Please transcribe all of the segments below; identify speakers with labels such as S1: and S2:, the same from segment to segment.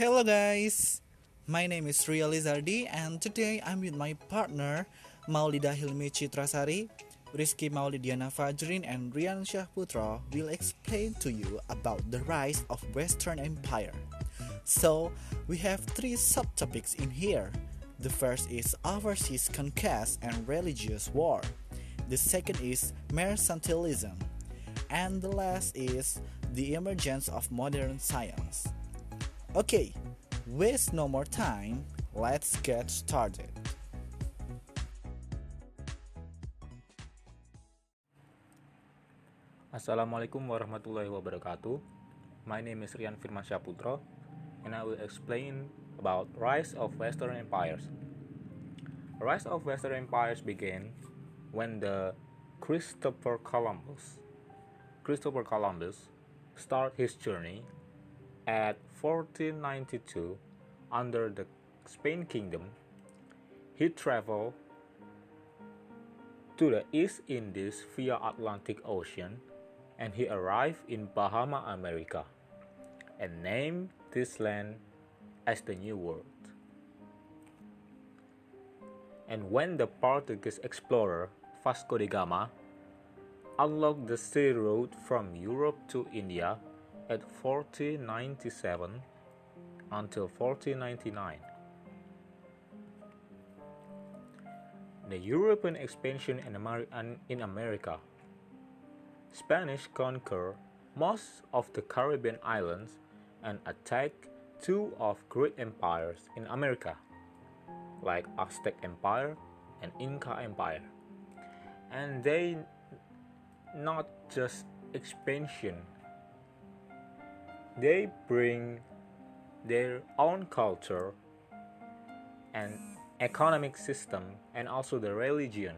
S1: Hello guys, my name is Ria Lizardi and today I'm with my partner Maulida Hilmi Chitrasari, Rizky Maulidiana Fajrin and Rian Syahputra will explain to you about the rise of Western Empire. So, we have three subtopics in here. The first is overseas conquest and religious war. The second is mercantilism. And the last is the emergence of modern science. Okay, waste no more time, let's get started.
S2: Assalamualaikum warahmatullahi wabarakatuh. My name is Rian Firman Syaputro and I will explain about rise of Western empires. Rise of Western empires began when the Christopher Columbus Christopher Columbus start his journey at 1492 under the Spain kingdom. He traveled to the East Indies via Atlantic Ocean and he arrived in Bahama, America, and named this land as the New World. And when the Portuguese explorer Vasco da Gama unlocked the sea route from Europe to India at 1497 until 1499. The European expansion in, in America Spanish conquer most of the Caribbean islands and attack two of great empires in America, like Aztec Empire and Inca Empire. And they not just expansion. They bring their own culture and economic system and also the religion.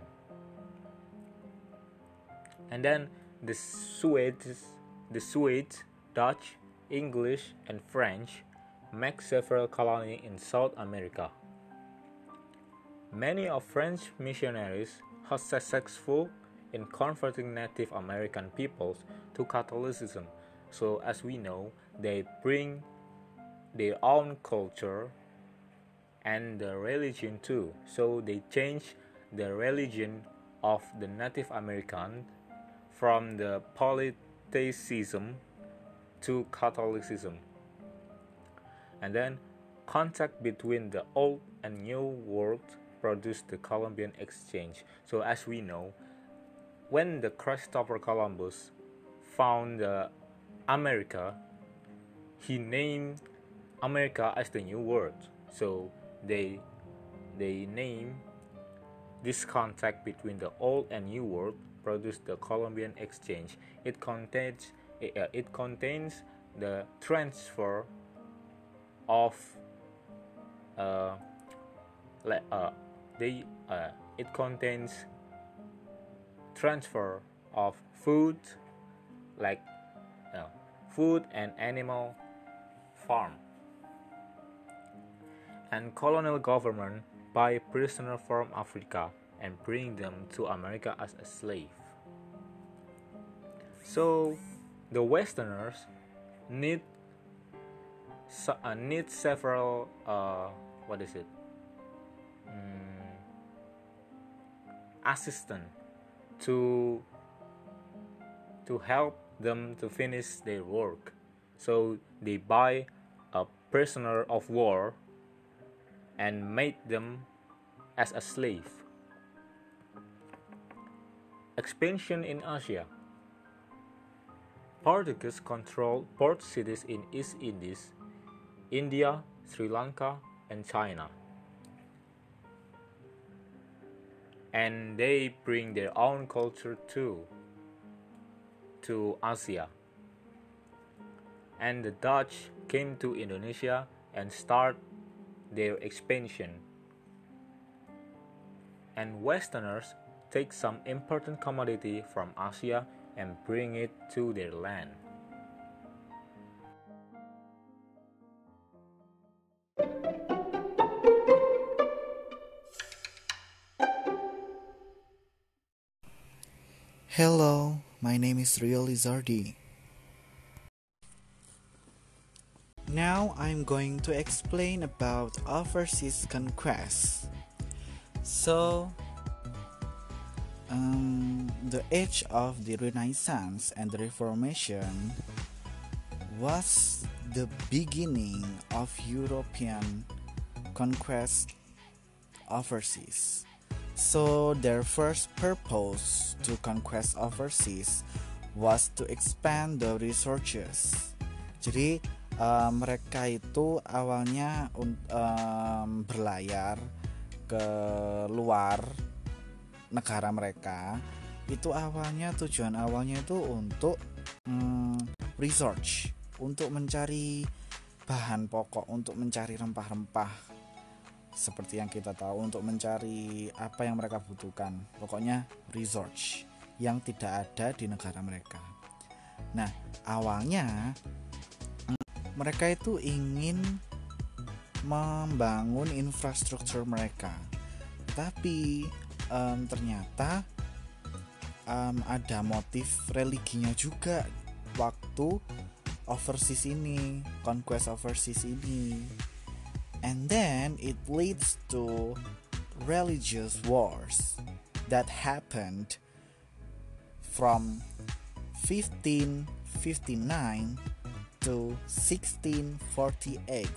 S2: And then the Swedes, the Swedes, Dutch, English, and French make several colonies in South America. Many of French missionaries are successful in converting Native American peoples to Catholicism. So, as we know, they bring their own culture and the religion too. So, they change the religion of the Native American from the polytheism to Catholicism. And then contact between the old and new world produced the Columbian exchange. So as we know, when the Christopher Columbus found uh, America, he named America as the new world. So they they name this contact between the old and new world produced the Columbian Exchange. It contains uh, it contains the transfer of uh, uh, they uh, it contains transfer of food like food and animal farm and colonial government buy prisoner from Africa and bring them to America as a slave. So the Westerners need uh, need several uh, what is it mm, assistant to to help them to finish their work. So they buy a prisoner of war and made them as a slave. Expansion in Asia Portuguese controlled port cities in East Indies, India, Sri Lanka, and China. And they bring their own culture too to Asia. And the Dutch came to Indonesia and start their expansion. And Westerners take some important commodity from Asia and bring it to their land.
S1: Hello, my name is Rio Lizardi. Now I'm going to explain about overseas conquest. So, um, the age of the Renaissance and the Reformation was the beginning of European conquest overseas. So their first purpose to conquest overseas was to expand the resources. Jadi uh, mereka itu awalnya um, berlayar ke luar negara mereka. Itu awalnya tujuan awalnya itu untuk um, research, untuk mencari bahan pokok, untuk mencari rempah-rempah seperti yang kita tahu untuk mencari apa yang mereka butuhkan. Pokoknya research yang tidak ada di negara mereka. Nah, awalnya mereka itu ingin membangun infrastruktur mereka, tapi um, ternyata um, ada motif religinya juga waktu overseas ini, conquest overseas ini and then it leads to religious wars that happened from 1559 to 1648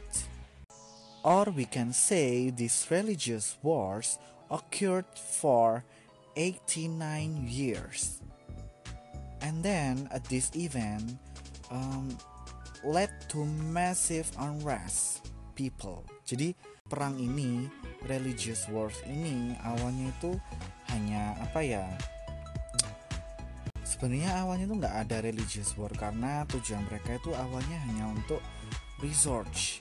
S1: or we can say these religious wars occurred for 89 years and then at this event um, led to massive unrest people. Jadi perang ini, religious wars ini awalnya itu hanya apa ya? Sebenarnya awalnya itu nggak ada religious war karena tujuan mereka itu awalnya hanya untuk research.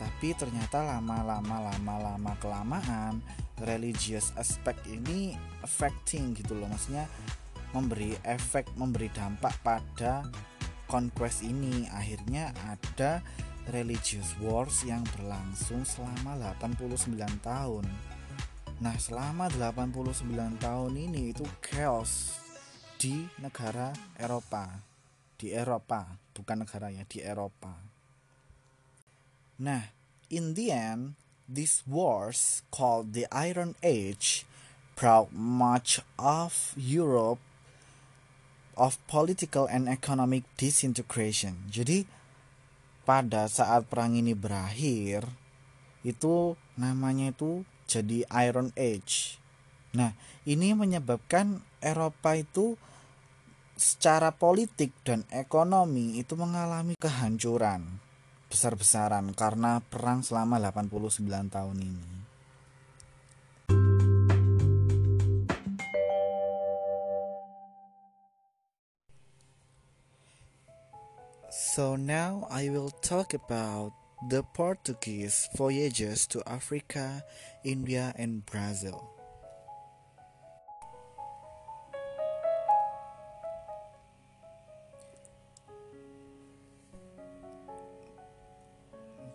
S1: Tapi ternyata lama-lama lama-lama kelamaan religious aspect ini affecting gitu loh maksudnya memberi efek memberi dampak pada conquest ini akhirnya ada religious wars yang berlangsung selama 89 tahun. Nah, selama 89 tahun ini itu chaos di negara Eropa. Di Eropa, bukan negaranya, di Eropa. Nah, in the end, these wars called the Iron Age brought much of Europe of political and economic disintegration. Jadi, pada saat perang ini berakhir itu namanya itu jadi Iron Age. Nah, ini menyebabkan Eropa itu secara politik dan ekonomi itu mengalami kehancuran besar-besaran karena perang selama 89 tahun ini. So now I will talk about the Portuguese voyages to Africa, India, and Brazil.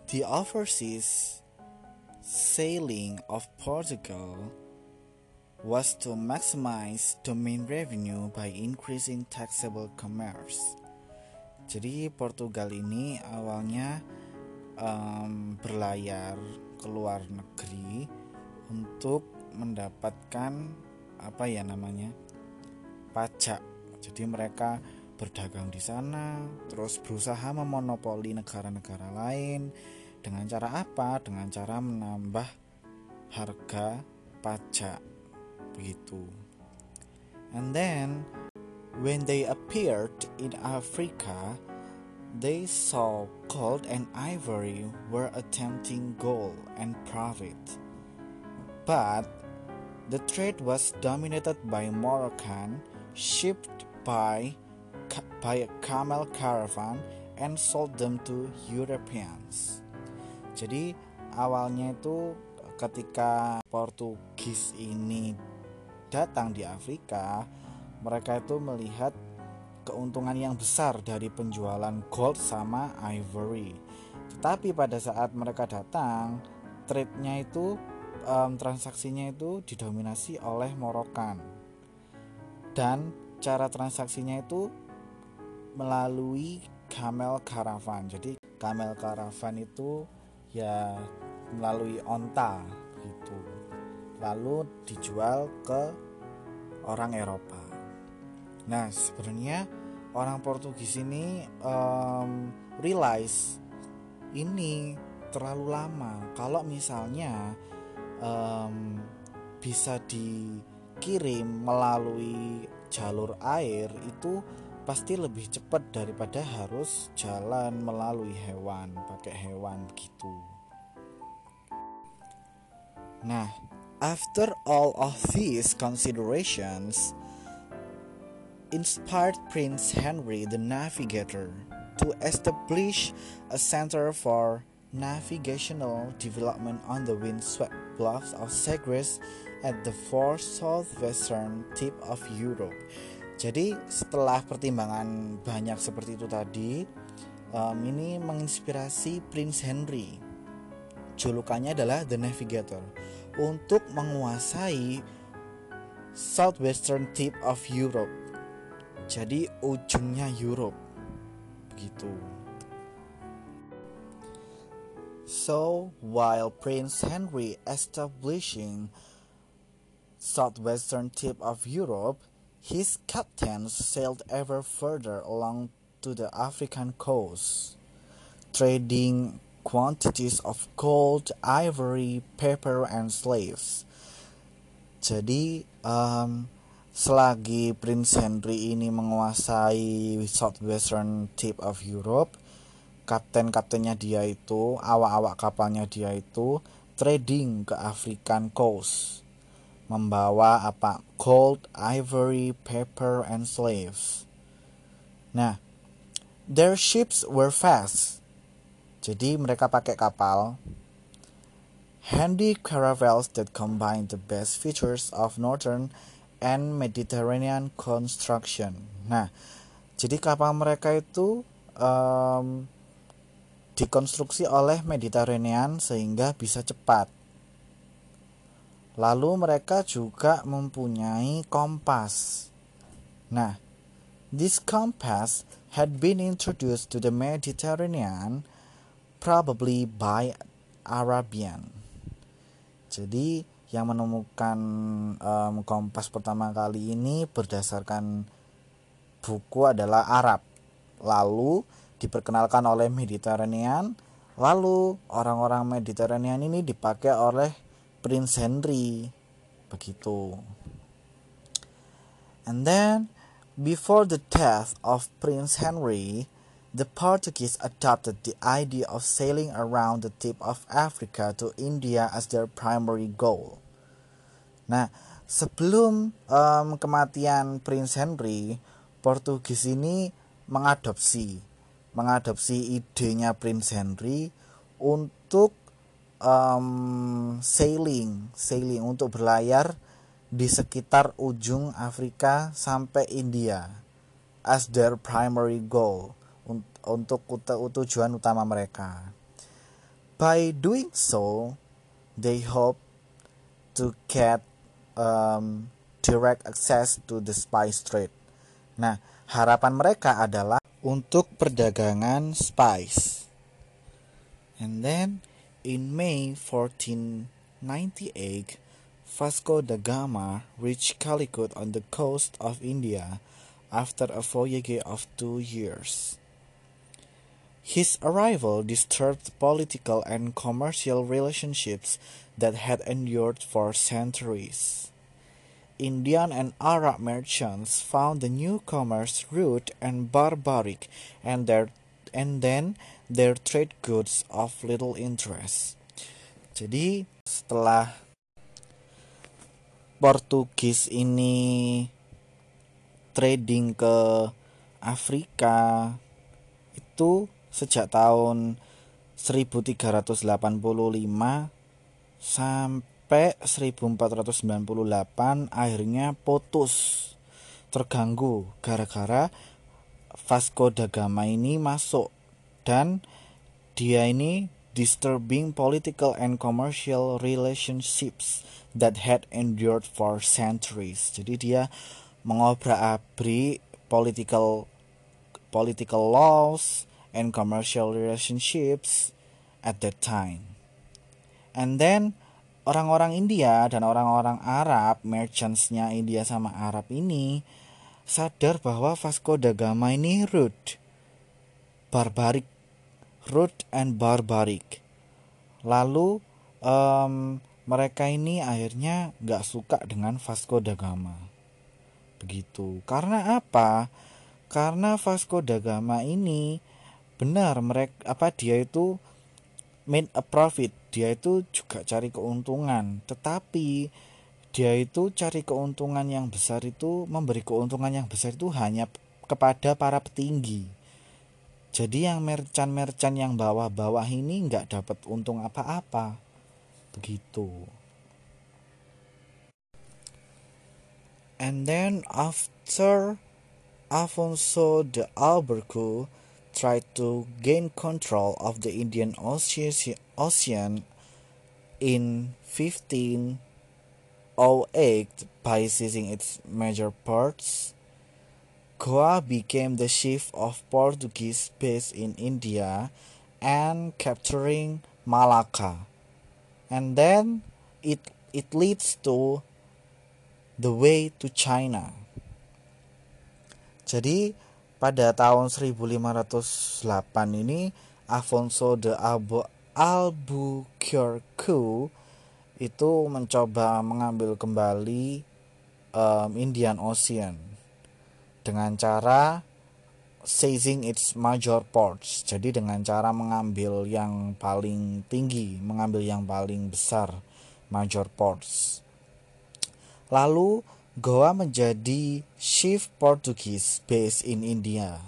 S1: The overseas sailing of Portugal was to maximize domain revenue by increasing taxable commerce. Jadi Portugal ini awalnya um, berlayar ke luar negeri untuk mendapatkan apa ya namanya pajak. Jadi mereka berdagang di sana, terus berusaha memonopoli negara-negara lain dengan cara apa? Dengan cara menambah harga pajak begitu. And then When they appeared in Africa, they saw gold and ivory were attempting gold and profit. But the trade was dominated by Moroccan, shipped by, by a camel caravan and sold them to Europeans. Jadi awalnya itu ketika Portugis ini datang di Afrika, mereka itu melihat keuntungan yang besar dari penjualan gold sama ivory. Tetapi pada saat mereka datang, trade-nya itu um, transaksinya itu didominasi oleh Morokan. Dan cara transaksinya itu melalui camel caravan. Jadi camel caravan itu ya melalui onta gitu lalu dijual ke orang Eropa nah sebenarnya orang Portugis ini um, realize ini terlalu lama. Kalau misalnya um, bisa dikirim melalui jalur air itu pasti lebih cepat daripada harus jalan melalui hewan pakai hewan gitu. Nah after all of these considerations inspired Prince Henry the Navigator to establish a center for navigational development on the windswept bluffs of Sagres at the far southwestern tip of Europe. Jadi setelah pertimbangan banyak seperti itu tadi, um, ini menginspirasi Prince Henry. Julukannya adalah The Navigator untuk menguasai southwestern tip of Europe. Jadi ujungnya Europe. Begitu. So, while Prince Henry establishing southwestern tip of Europe, his captains sailed ever further along to the African coast, trading quantities of gold, ivory, paper, and slaves. Jadi, um, selagi Prince Henry ini menguasai southwestern tip of Europe, kapten-kaptennya dia itu, awak-awak kapalnya dia itu trading ke African coast. Membawa apa? Gold, ivory, paper, and slaves. Nah, their ships were fast. Jadi mereka pakai kapal handy caravels that combine the best features of northern and Mediterranean construction. Nah, jadi kapal mereka itu um, dikonstruksi oleh Mediterranean sehingga bisa cepat. Lalu mereka juga mempunyai kompas. Nah, this compass had been introduced to the Mediterranean probably by Arabian. Jadi yang menemukan um, kompas pertama kali ini berdasarkan buku adalah Arab. Lalu diperkenalkan oleh Mediterranean. Lalu orang-orang Mediterranean ini dipakai oleh Prince Henry. Begitu. And then before the death of Prince Henry the Portuguese adopted the idea of sailing around the tip of Africa to India as their primary goal. Nah sebelum um, kematian Prince Henry Portugis ini mengadopsi mengadopsi idenya Prince Henry untuk um, sailing, sailing untuk berlayar di sekitar ujung Afrika sampai India as their primary goal untuk tujuan utama mereka. By doing so, they hope to get um, direct access to the spice trade. Nah, harapan mereka adalah untuk perdagangan spice. And then in May 1498, Vasco da Gama reached Calicut on the coast of India after a voyage of two years. His arrival disturbed political and commercial relationships that had endured for centuries. Indian and Arab merchants found the newcomers rude and barbaric and their and then their trade goods of little interest. Jadi setelah Portugis ini trading ke Afrika itu sejak tahun 1385 sampai sampai 1498 akhirnya putus terganggu gara-gara Vasco da Gama ini masuk dan dia ini disturbing political and commercial relationships that had endured for centuries. Jadi dia mengobrak-abrik political political laws and commercial relationships at that time. And then orang-orang India dan orang-orang Arab, merchantsnya India sama Arab ini sadar bahwa Vasco da Gama ini rude, barbaric, rude and barbaric. Lalu um, mereka ini akhirnya nggak suka dengan Vasco da Gama. Begitu. Karena apa? Karena Vasco da Gama ini benar mereka apa dia itu made a profit. Dia itu juga cari keuntungan. Tetapi dia itu cari keuntungan yang besar itu memberi keuntungan yang besar itu hanya kepada para petinggi. Jadi yang merchant-merchant yang bawah-bawah ini nggak dapat untung apa-apa. Begitu. And then after Afonso de Albuquerque tried to gain control of the Indian Ocean in 1508 by seizing its major ports. Goa became the chief of Portuguese base in India and capturing Malacca. And then it it leads to the way to China. Jadi pada tahun 1508 ini Afonso de Albuquerque itu mencoba mengambil kembali um, Indian Ocean dengan cara seizing its major ports. Jadi dengan cara mengambil yang paling tinggi, mengambil yang paling besar major ports. Lalu Goa menjadi chief Portuguese base in India.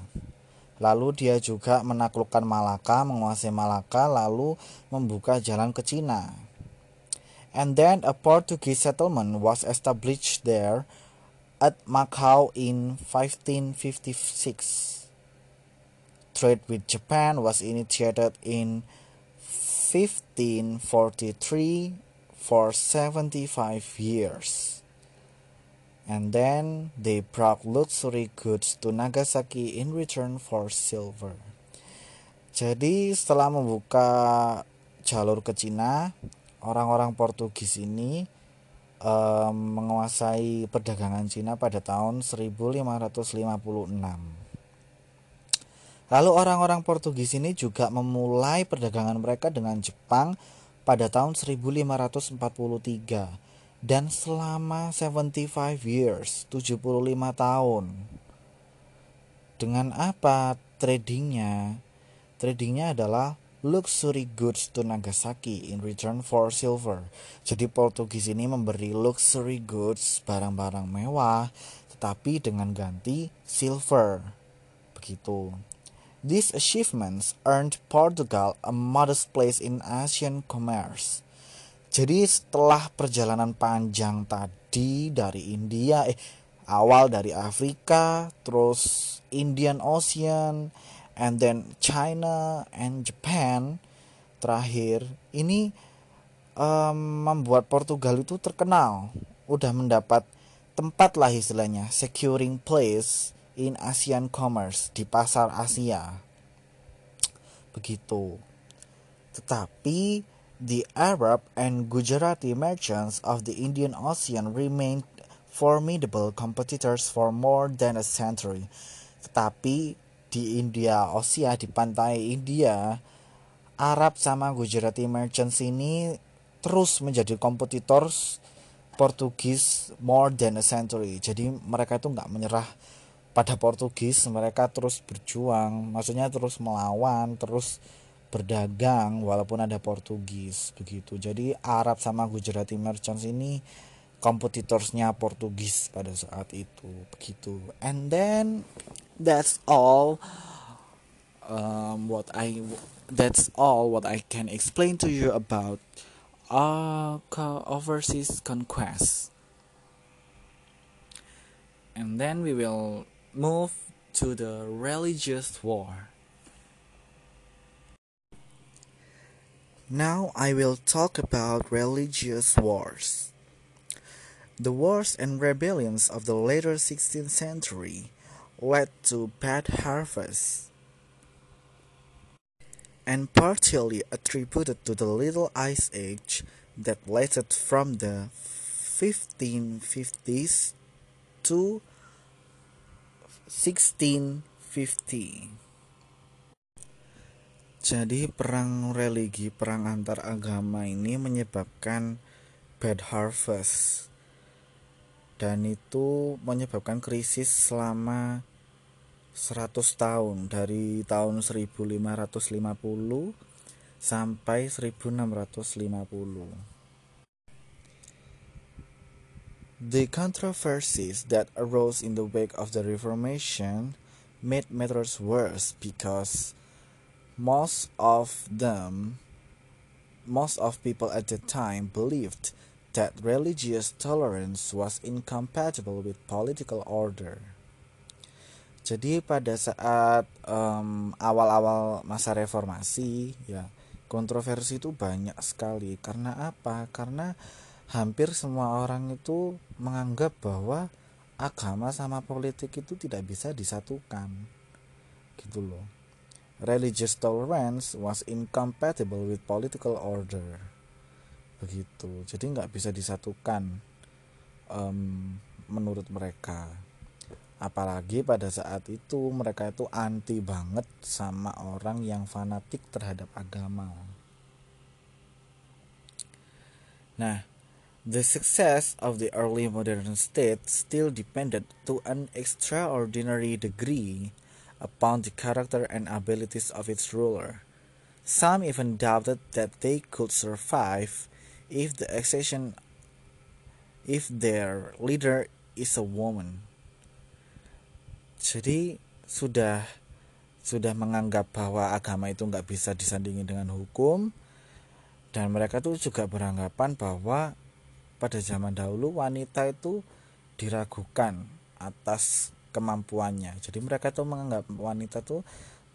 S1: Lalu dia juga menaklukkan Malaka, menguasai Malaka, lalu membuka jalan ke Cina. And then a Portuguese settlement was established there at Macau in 1556. Trade with Japan was initiated in 1543 for 75 years and then they brought luxury goods to Nagasaki in return for silver. Jadi setelah membuka jalur ke Cina, orang-orang Portugis ini um, menguasai perdagangan Cina pada tahun 1556. Lalu orang-orang Portugis ini juga memulai perdagangan mereka dengan Jepang pada tahun 1543 dan selama 75 years 75 tahun. Dengan apa tradingnya? Tradingnya adalah luxury goods to Nagasaki in return for silver. Jadi Portugis ini memberi luxury goods barang-barang mewah tetapi dengan ganti silver. Begitu. These achievements earned Portugal a modest place in Asian commerce jadi setelah perjalanan panjang tadi dari India, eh awal dari Afrika, terus Indian Ocean, and then China and Japan, terakhir ini um, membuat Portugal itu terkenal, udah mendapat tempat lah istilahnya, securing place in Asian commerce di pasar Asia. Begitu. Tetapi the Arab and Gujarati merchants of the Indian Ocean remained formidable competitors for more than a century. Tetapi di India Osia di pantai India, Arab sama Gujarati merchants ini terus menjadi kompetitor Portugis more than a century. Jadi mereka itu nggak menyerah pada Portugis, mereka terus berjuang, maksudnya terus melawan, terus berdagang walaupun ada Portugis begitu. Jadi Arab sama Gujarati merchants ini kompetitorsnya Portugis pada saat itu begitu. And then that's all um, what I that's all what I can explain to you about uh, overseas conquest. And then we will move to the religious war. Now I will talk about religious wars. The wars and rebellions of the later 16th century led to bad harvests. and partially attributed to the Little Ice Age that lasted from the 1550s to 1650. Jadi perang religi, perang antar agama ini menyebabkan bad harvest. Dan itu menyebabkan krisis selama 100 tahun dari tahun 1550 sampai 1650. The controversies that arose in the wake of the Reformation made matters worse because most of them most of people at the time believed that religious tolerance was incompatible with political order. Jadi pada saat awal awal-awal masa reformasi ya kontroversi itu banyak sekali karena apa? Karena hampir semua orang itu menganggap bahwa agama sama politik itu tidak bisa disatukan. Gitu loh religious tolerance was incompatible with political order. Begitu. Jadi nggak bisa disatukan um, menurut mereka. Apalagi pada saat itu mereka itu anti banget sama orang yang fanatik terhadap agama. Nah The success of the early modern state still depended to an extraordinary degree upon the character and abilities of its ruler. Some even doubted that they could survive if the accession if their leader is a woman. Jadi sudah sudah menganggap bahwa agama itu nggak bisa disandingin dengan hukum dan mereka tuh juga beranggapan bahwa pada zaman dahulu wanita itu diragukan atas kemampuannya. Jadi mereka tuh menganggap wanita tuh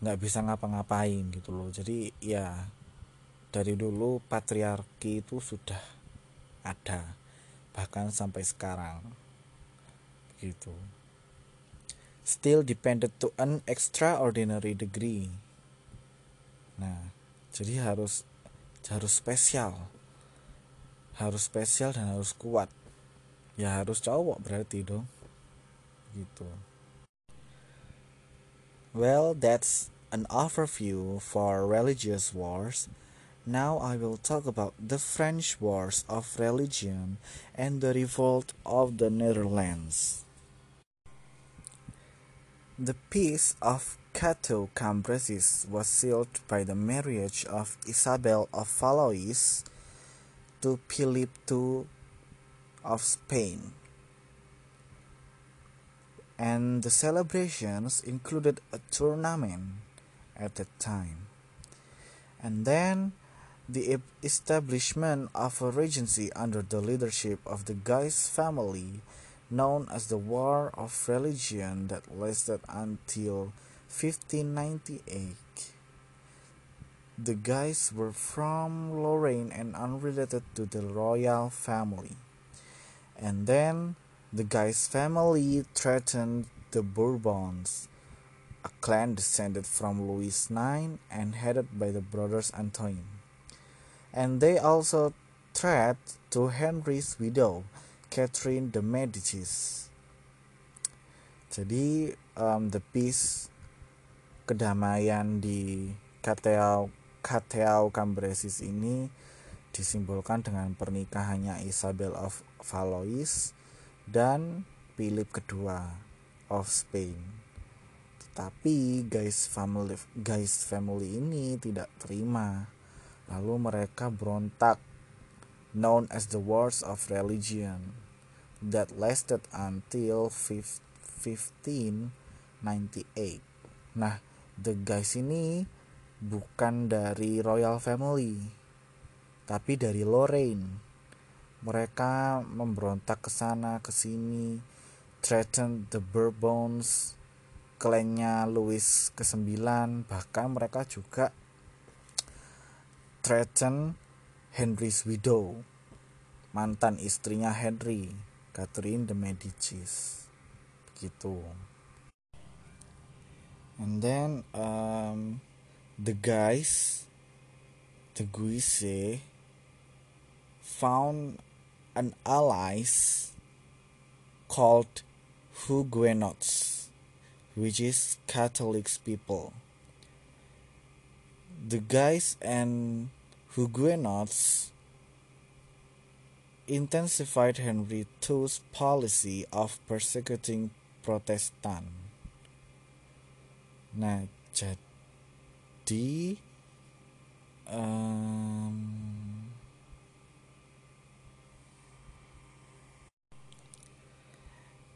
S1: nggak bisa ngapa-ngapain gitu loh. Jadi ya dari dulu patriarki itu sudah ada bahkan sampai sekarang. Gitu. Still depended to an extraordinary degree. Nah jadi harus harus spesial. Harus spesial dan harus kuat. Ya harus cowok berarti dong. Gitu. Well, that's an overview for religious wars. Now I will talk about the French Wars of Religion and the revolt of the Netherlands. The Peace of Cateau Cambresis was sealed by the marriage of Isabel of Valois to Philip II of Spain and the celebrations included a tournament at that time. And then the establishment of a regency under the leadership of the Guise family, known as the War of Religion, that lasted until 1598. The Guise were from Lorraine and unrelated to the royal family. And then the Guise family threatened the Bourbons, a clan descended from Louis IX and headed by the brothers Antoine. And they also threat to Henry's widow, Catherine de Medicis. Jadi um, the peace kedamaian di Cateau Cateau Cambresis ini disimbolkan dengan pernikahannya Isabel of Valois dan Philip kedua of Spain. Tetapi guys family guys family ini tidak terima. Lalu mereka berontak known as the Wars of Religion that lasted until 1598. Nah, the guys ini bukan dari royal family, tapi dari Lorraine mereka memberontak ke sana ke sini threaten the Bourbons klannya Louis ke-9 bahkan mereka juga threaten Henry's widow mantan istrinya Henry Catherine de Medicis. Gitu and then um, the guys, the Guise, found an allies called Huguenots, which is Catholic people. The guys and Huguenots intensified Henry II's policy of persecuting Protestant. Nah, jadi um,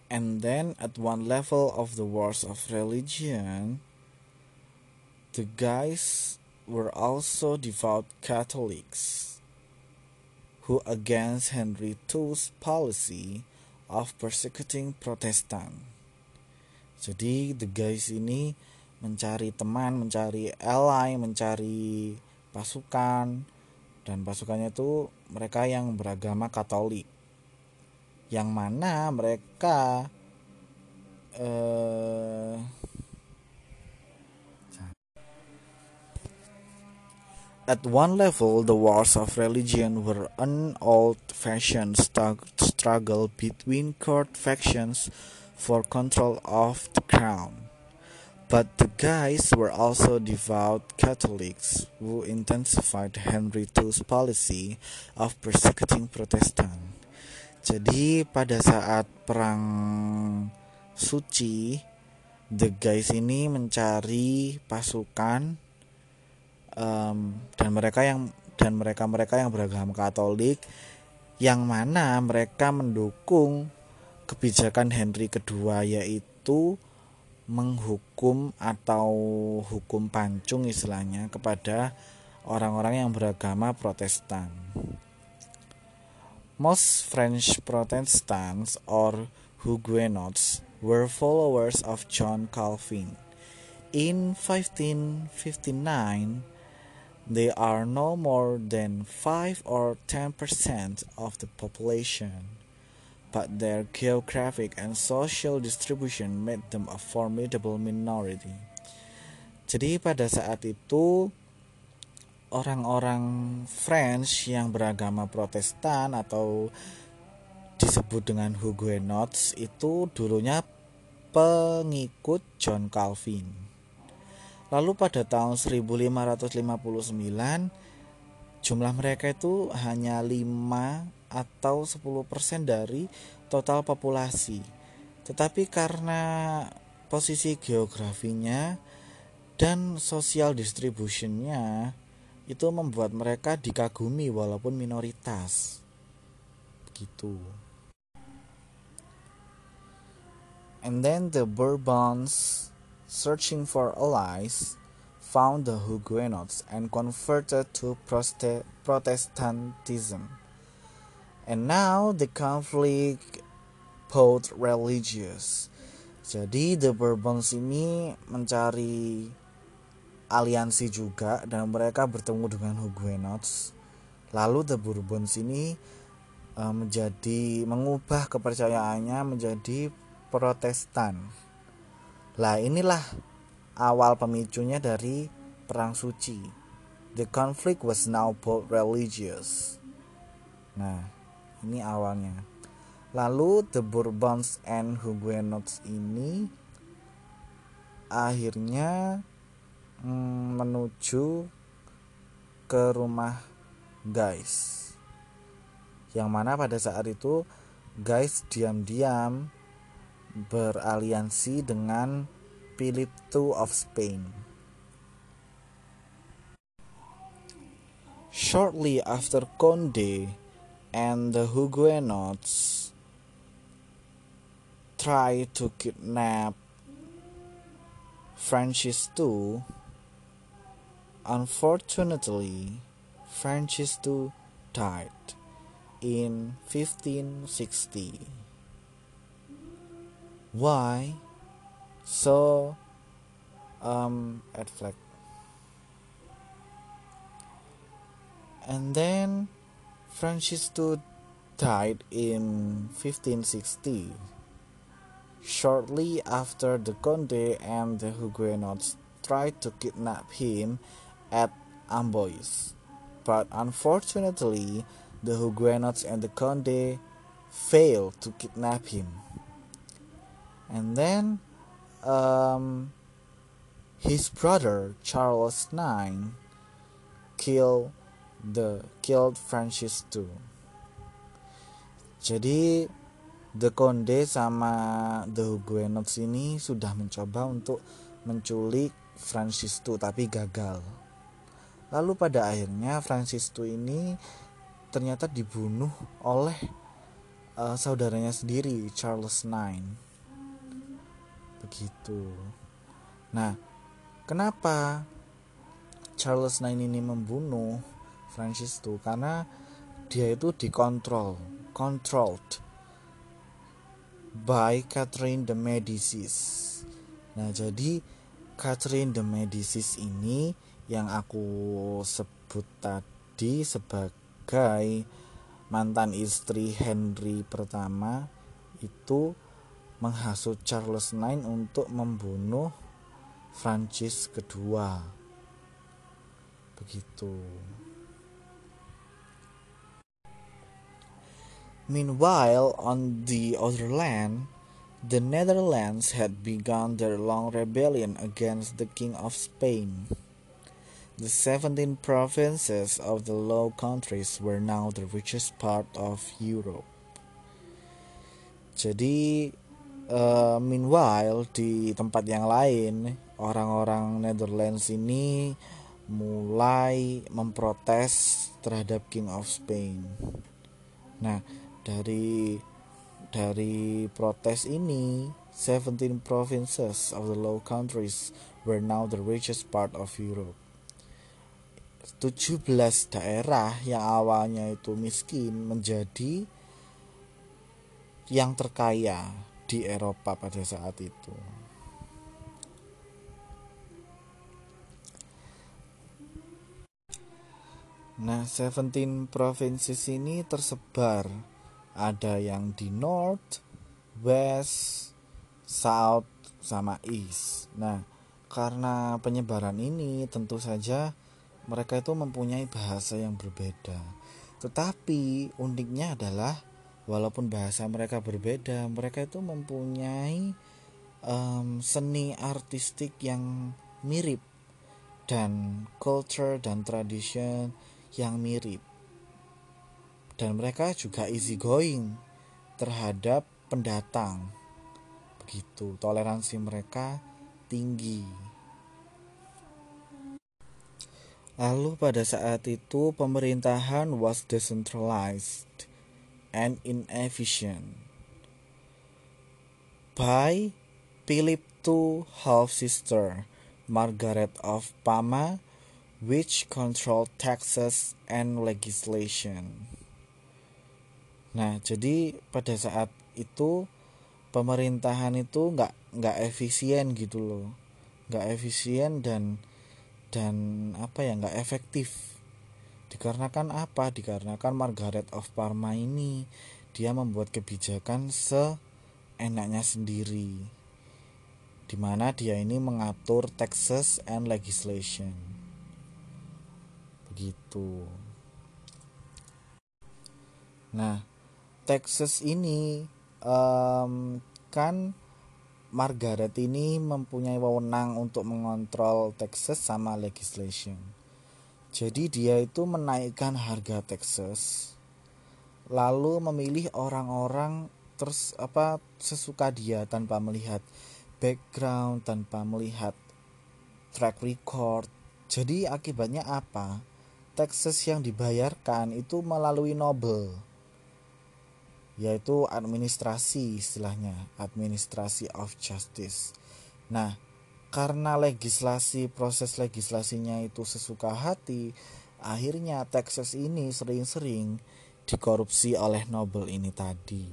S1: and then at one level of the wars of religion, the guys were also devout Catholics who against Henry II's policy of persecuting Protestant. Jadi the guys ini mencari teman, mencari ally, mencari pasukan dan pasukannya itu mereka yang beragama Katolik. Yang mana mereka eh At one level, the wars of religion were an old-fashioned struggle between court factions for control of the crown. But the guys were also devout Catholics who intensified Henry II's policy of persecuting Protestant. Jadi pada saat perang suci, the guys ini mencari pasukan um, dan mereka yang dan mereka-mereka yang beragama Katolik yang mana mereka mendukung kebijakan Henry kedua yaitu menghukum atau hukum pancung istilahnya kepada orang-orang yang beragama Protestan. Most French Protestants or Huguenots were followers of John Calvin. In 1559, They are no more than 5 or 10% of the population, but their geographic and social distribution made them a formidable minority. Jadi pada saat itu orang-orang French yang beragama Protestan atau disebut dengan Huguenots itu dulunya pengikut John Calvin. Lalu pada tahun 1559 jumlah mereka itu hanya 5 atau 10% dari total populasi. Tetapi karena posisi geografinya dan sosial distributionnya itu membuat mereka dikagumi walaupun minoritas. Begitu. And then the Bourbons searching for allies, found the Huguenots and converted to Protestantism. And now the conflict both religious. Jadi the Bourbons ini mencari aliansi juga dan mereka bertemu dengan Huguenots. Lalu the Bourbons ini uh, menjadi mengubah kepercayaannya menjadi Protestan. Lah inilah awal pemicunya dari perang suci. The conflict was now both religious. Nah, ini awalnya. Lalu the Bourbons and Huguenots ini akhirnya mm, menuju ke rumah guys. Yang mana pada saat itu guys diam-diam beraliansi dengan Philip II of Spain. Shortly after Conde and the Huguenots tried to kidnap Francis II, unfortunately, Francis II died in 1560. Why? So, um, at flag. And then Francis II died in 1560, shortly after the Conde and the Huguenots tried to kidnap him at Amboise. But unfortunately, the Huguenots and the Conde failed to kidnap him. And then um, his brother Charles IX killed the killed Francis too. Jadi The Conde sama The Huguenots ini sudah mencoba untuk menculik Francis II tapi gagal. Lalu pada akhirnya Francis II ini ternyata dibunuh oleh uh, saudaranya sendiri Charles IX. Begitu. Nah, kenapa Charles IX ini membunuh Francis II? Karena dia itu dikontrol, controlled by Catherine de Medicis. Nah, jadi Catherine de Medicis ini yang aku sebut tadi sebagai mantan istri Henry pertama itu menghasut Charles IX untuk membunuh Francis kedua. Begitu. Meanwhile, on the other land, the Netherlands had begun their long rebellion against the King of Spain. The 17 provinces of the Low Countries were now the richest part of Europe. Jadi, uh, meanwhile di tempat yang lain, orang-orang Netherlands ini mulai memprotes terhadap King of Spain. Nah, dari dari protes ini 17 provinces of the Low Countries were now the richest part of Europe 17 daerah yang awalnya itu miskin menjadi yang terkaya di Eropa pada saat itu. Nah, 17 provinsi ini tersebar ada yang di north, west, south, sama east. Nah, karena penyebaran ini tentu saja mereka itu mempunyai bahasa yang berbeda. Tetapi uniknya adalah walaupun bahasa mereka berbeda, mereka itu mempunyai um, seni artistik yang mirip dan culture dan tradition yang mirip dan mereka juga easy going terhadap pendatang. Begitu, toleransi mereka tinggi. Lalu pada saat itu pemerintahan was decentralized and inefficient by Philip II half sister Margaret of Parma which controlled taxes and legislation. Nah, jadi pada saat itu pemerintahan itu nggak nggak efisien gitu loh, nggak efisien dan dan apa ya nggak efektif. Dikarenakan apa? Dikarenakan Margaret of Parma ini dia membuat kebijakan seenaknya sendiri, di mana dia ini mengatur taxes and legislation. Begitu. Nah, Texas ini um, kan Margaret ini mempunyai wewenang untuk mengontrol Texas sama legislation. Jadi dia itu menaikkan harga Texas lalu memilih orang-orang terus apa sesuka dia tanpa melihat background, tanpa melihat track record. Jadi akibatnya apa? Texas yang dibayarkan itu melalui Nobel yaitu administrasi istilahnya, administrasi of justice. Nah, karena legislasi proses legislasinya itu sesuka hati, akhirnya Texas ini sering-sering dikorupsi oleh Nobel ini tadi.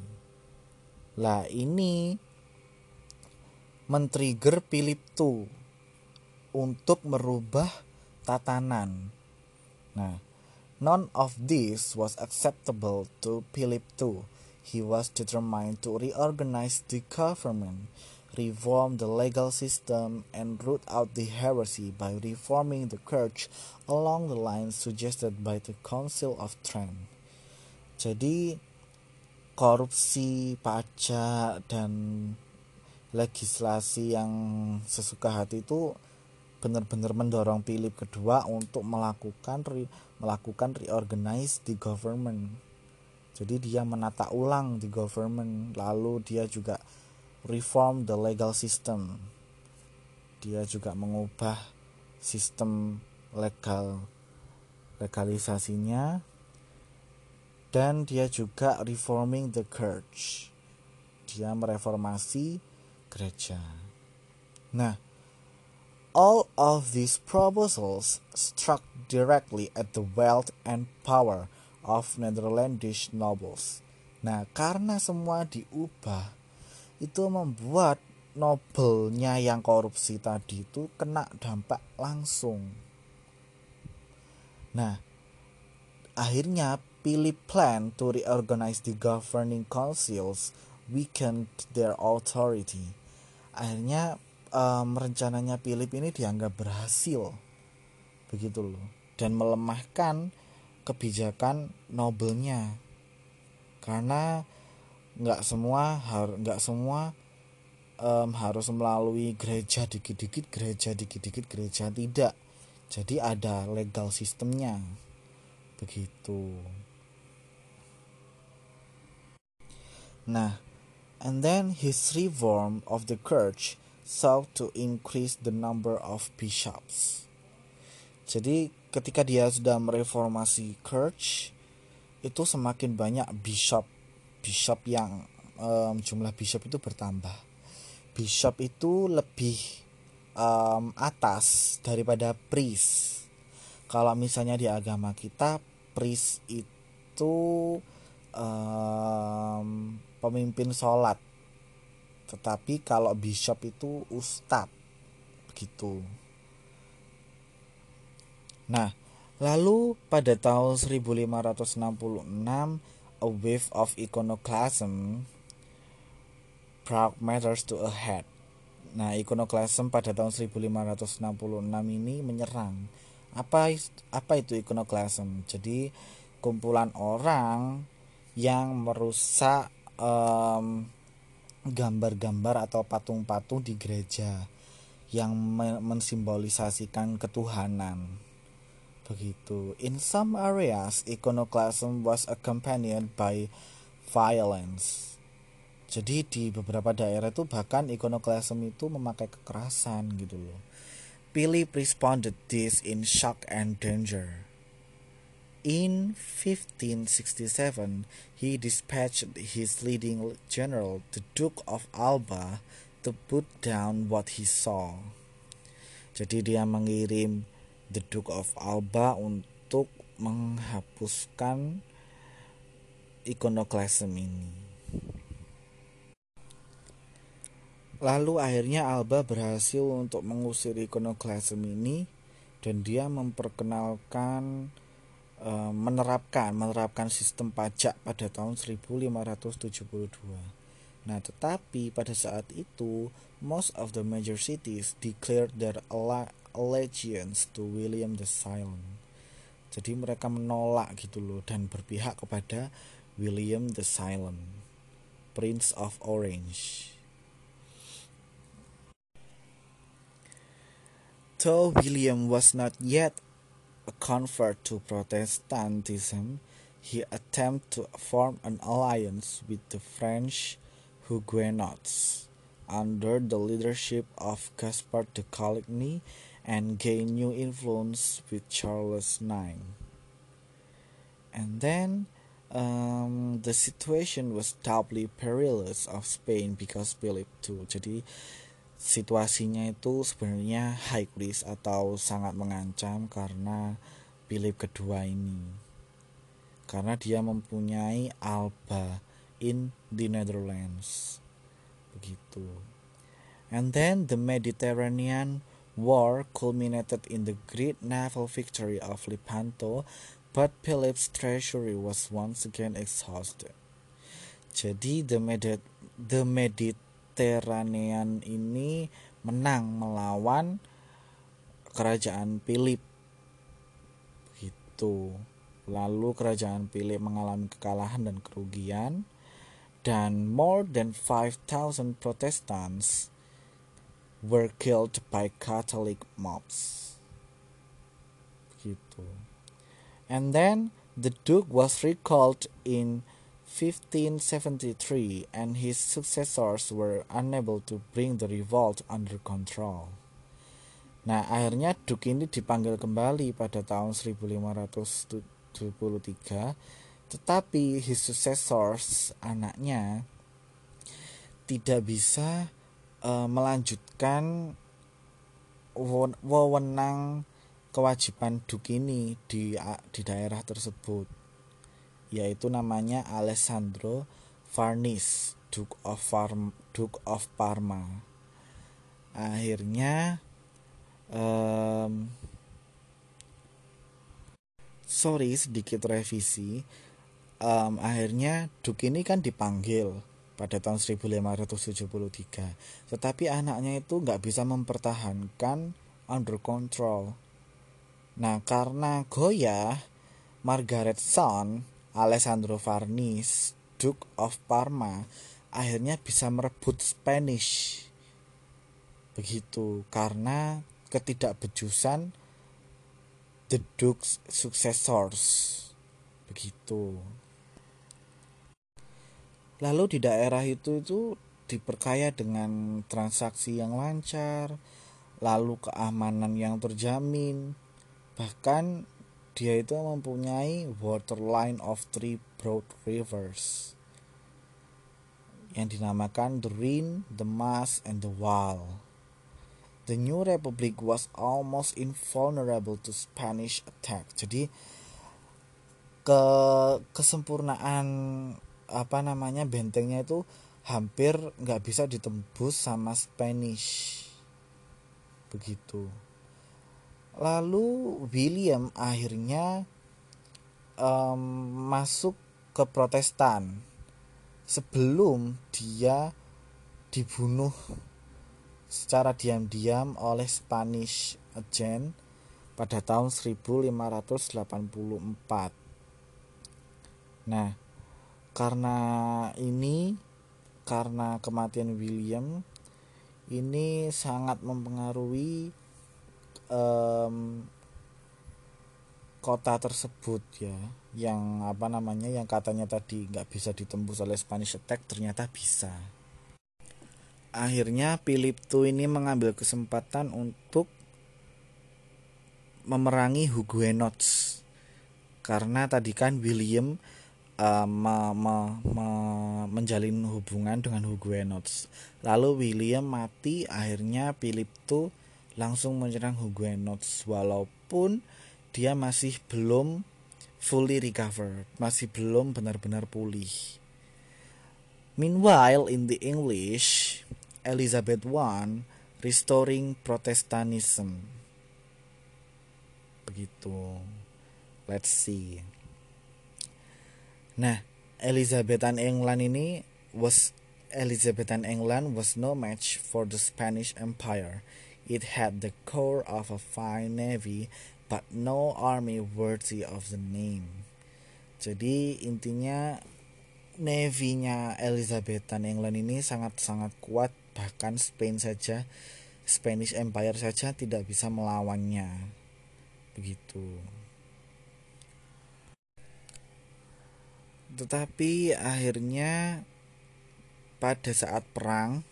S1: Lah ini men-trigger Philip II untuk merubah tatanan. Nah, none of this was acceptable to Philip II he was determined to reorganize the government, reform the legal system, and root out the heresy by reforming the church along the lines suggested by the Council of Trent. Jadi korupsi, pajak dan legislasi yang sesuka hati itu benar-benar mendorong Philip kedua untuk melakukan re, melakukan reorganize the government. Jadi dia menata ulang the government, lalu dia juga reform the legal system. Dia juga mengubah sistem legal legalisasinya dan dia juga reforming the church. Dia mereformasi gereja. Nah, all of these proposals struck directly at the wealth and power of Netherlandish nobles. Nah, karena semua diubah, itu membuat nobelnya yang korupsi tadi itu kena dampak langsung. Nah, akhirnya Philip plan to reorganize the governing councils weakened their authority. Akhirnya um, rencananya Philip ini dianggap berhasil, begitu loh, dan melemahkan kebijakan nobelnya, karena nggak semua harus nggak semua um, harus melalui gereja dikit-dikit gereja dikit-dikit gereja tidak, jadi ada legal sistemnya, begitu. Nah, and then his reform of the church sought to increase the number of bishops. Jadi ketika dia sudah mereformasi church, itu semakin banyak bishop, bishop yang um, jumlah bishop itu bertambah. Bishop itu lebih um, atas daripada priest. Kalau misalnya di agama kita, priest itu um, pemimpin sholat tetapi kalau bishop itu ustadz begitu nah lalu pada tahun 1566 a wave of iconoclasm brought matters to a head. Nah iconoclasm pada tahun 1566 ini menyerang. Apa apa itu iconoclasm? Jadi kumpulan orang yang merusak gambar gambar-gambar atau patung-patung di gereja yang mensimbolisasikan ketuhanan. Begitu. In some areas, iconoclasm was accompanied by violence. Jadi di beberapa daerah itu bahkan iconoclasm itu memakai kekerasan gitu loh. Philip responded this in shock and danger. In 1567, he dispatched his leading general, the Duke of Alba, to put down what he saw. Jadi dia mengirim the Duke of Alba untuk menghapuskan ikonoklasem ini. Lalu akhirnya Alba berhasil untuk mengusir ikonoklasem ini dan dia memperkenalkan Eh, menerapkan menerapkan sistem pajak pada tahun 1572. Nah, tetapi pada saat itu most of the major cities declared their allegiance to William the Silent. Jadi mereka menolak gitu loh dan berpihak kepada William the Silent, Prince of Orange. Though William was not yet a convert to Protestantism, he attempted to form an alliance with the French Huguenots under the leadership of Gaspard de Coligny and gain new influence with Charles IX. And then um, the situation was doubly perilous of Spain because Philip II. Jadi situasinya itu sebenarnya high risk atau sangat mengancam karena Philip kedua ini karena dia mempunyai Alba in the Netherlands begitu and then the Mediterranean war culminated in the great naval victory of Lepanto but Philip's treasury was once again exhausted. Jadi the Medit the Medit Mediterranean ini menang melawan kerajaan Philip. Gitu lalu kerajaan Philip mengalami kekalahan dan kerugian. Dan more than 5,000 Protestants were killed by Catholic mobs gitu and then the Duke was recalled in 1573 and his successors were unable to bring the revolt under control. Nah, akhirnya Duke ini dipanggil kembali pada tahun 1573, tetapi his successors, anaknya, tidak bisa uh, melanjutkan wewenang kewajiban Duke ini di di daerah tersebut yaitu namanya Alessandro Farnis Duke of Farm, Duke of Parma. Akhirnya um, sorry sedikit revisi. Um, akhirnya Duke ini kan dipanggil pada tahun 1573 tetapi anaknya itu nggak bisa mempertahankan under control nah karena goyah Margaret Son Alessandro Farnis, Duke of Parma, akhirnya bisa merebut Spanish. Begitu, karena ketidakbejusan the Duke's successors. Begitu. Lalu di daerah itu itu diperkaya dengan transaksi yang lancar, lalu keamanan yang terjamin, bahkan dia itu mempunyai waterline of three broad rivers yang dinamakan the Rhine, the Maas, and the Waal. The new republic was almost invulnerable to Spanish attack. Jadi ke kesempurnaan apa namanya bentengnya itu hampir nggak bisa ditembus sama Spanish. Begitu. Lalu William akhirnya um, masuk ke Protestan sebelum dia dibunuh secara diam-diam oleh Spanish agent pada tahun 1584. Nah, karena ini karena kematian William ini sangat mempengaruhi um, kota tersebut ya. Yang apa namanya yang katanya tadi nggak bisa ditembus oleh Spanish attack ternyata bisa. Akhirnya Philip II ini mengambil kesempatan untuk memerangi Huguenots. Karena tadi kan William uh, me, me, me, menjalin hubungan dengan Huguenots lalu William mati akhirnya Philip II langsung menyerang Huguenots walaupun dia masih belum fully recover, masih belum benar-benar pulih. Meanwhile, in the English, Elizabeth I restoring Protestantism. Begitu. Let's see. Nah, Elizabethan England ini was Elizabethan England was no match for the Spanish Empire. It had the core of a fine navy, but no army worthy of the name. Jadi intinya navy-nya Elizabethan England ini sangat-sangat kuat bahkan Spain saja Spanish Empire saja tidak bisa melawannya. Begitu. Tetapi akhirnya pada saat perang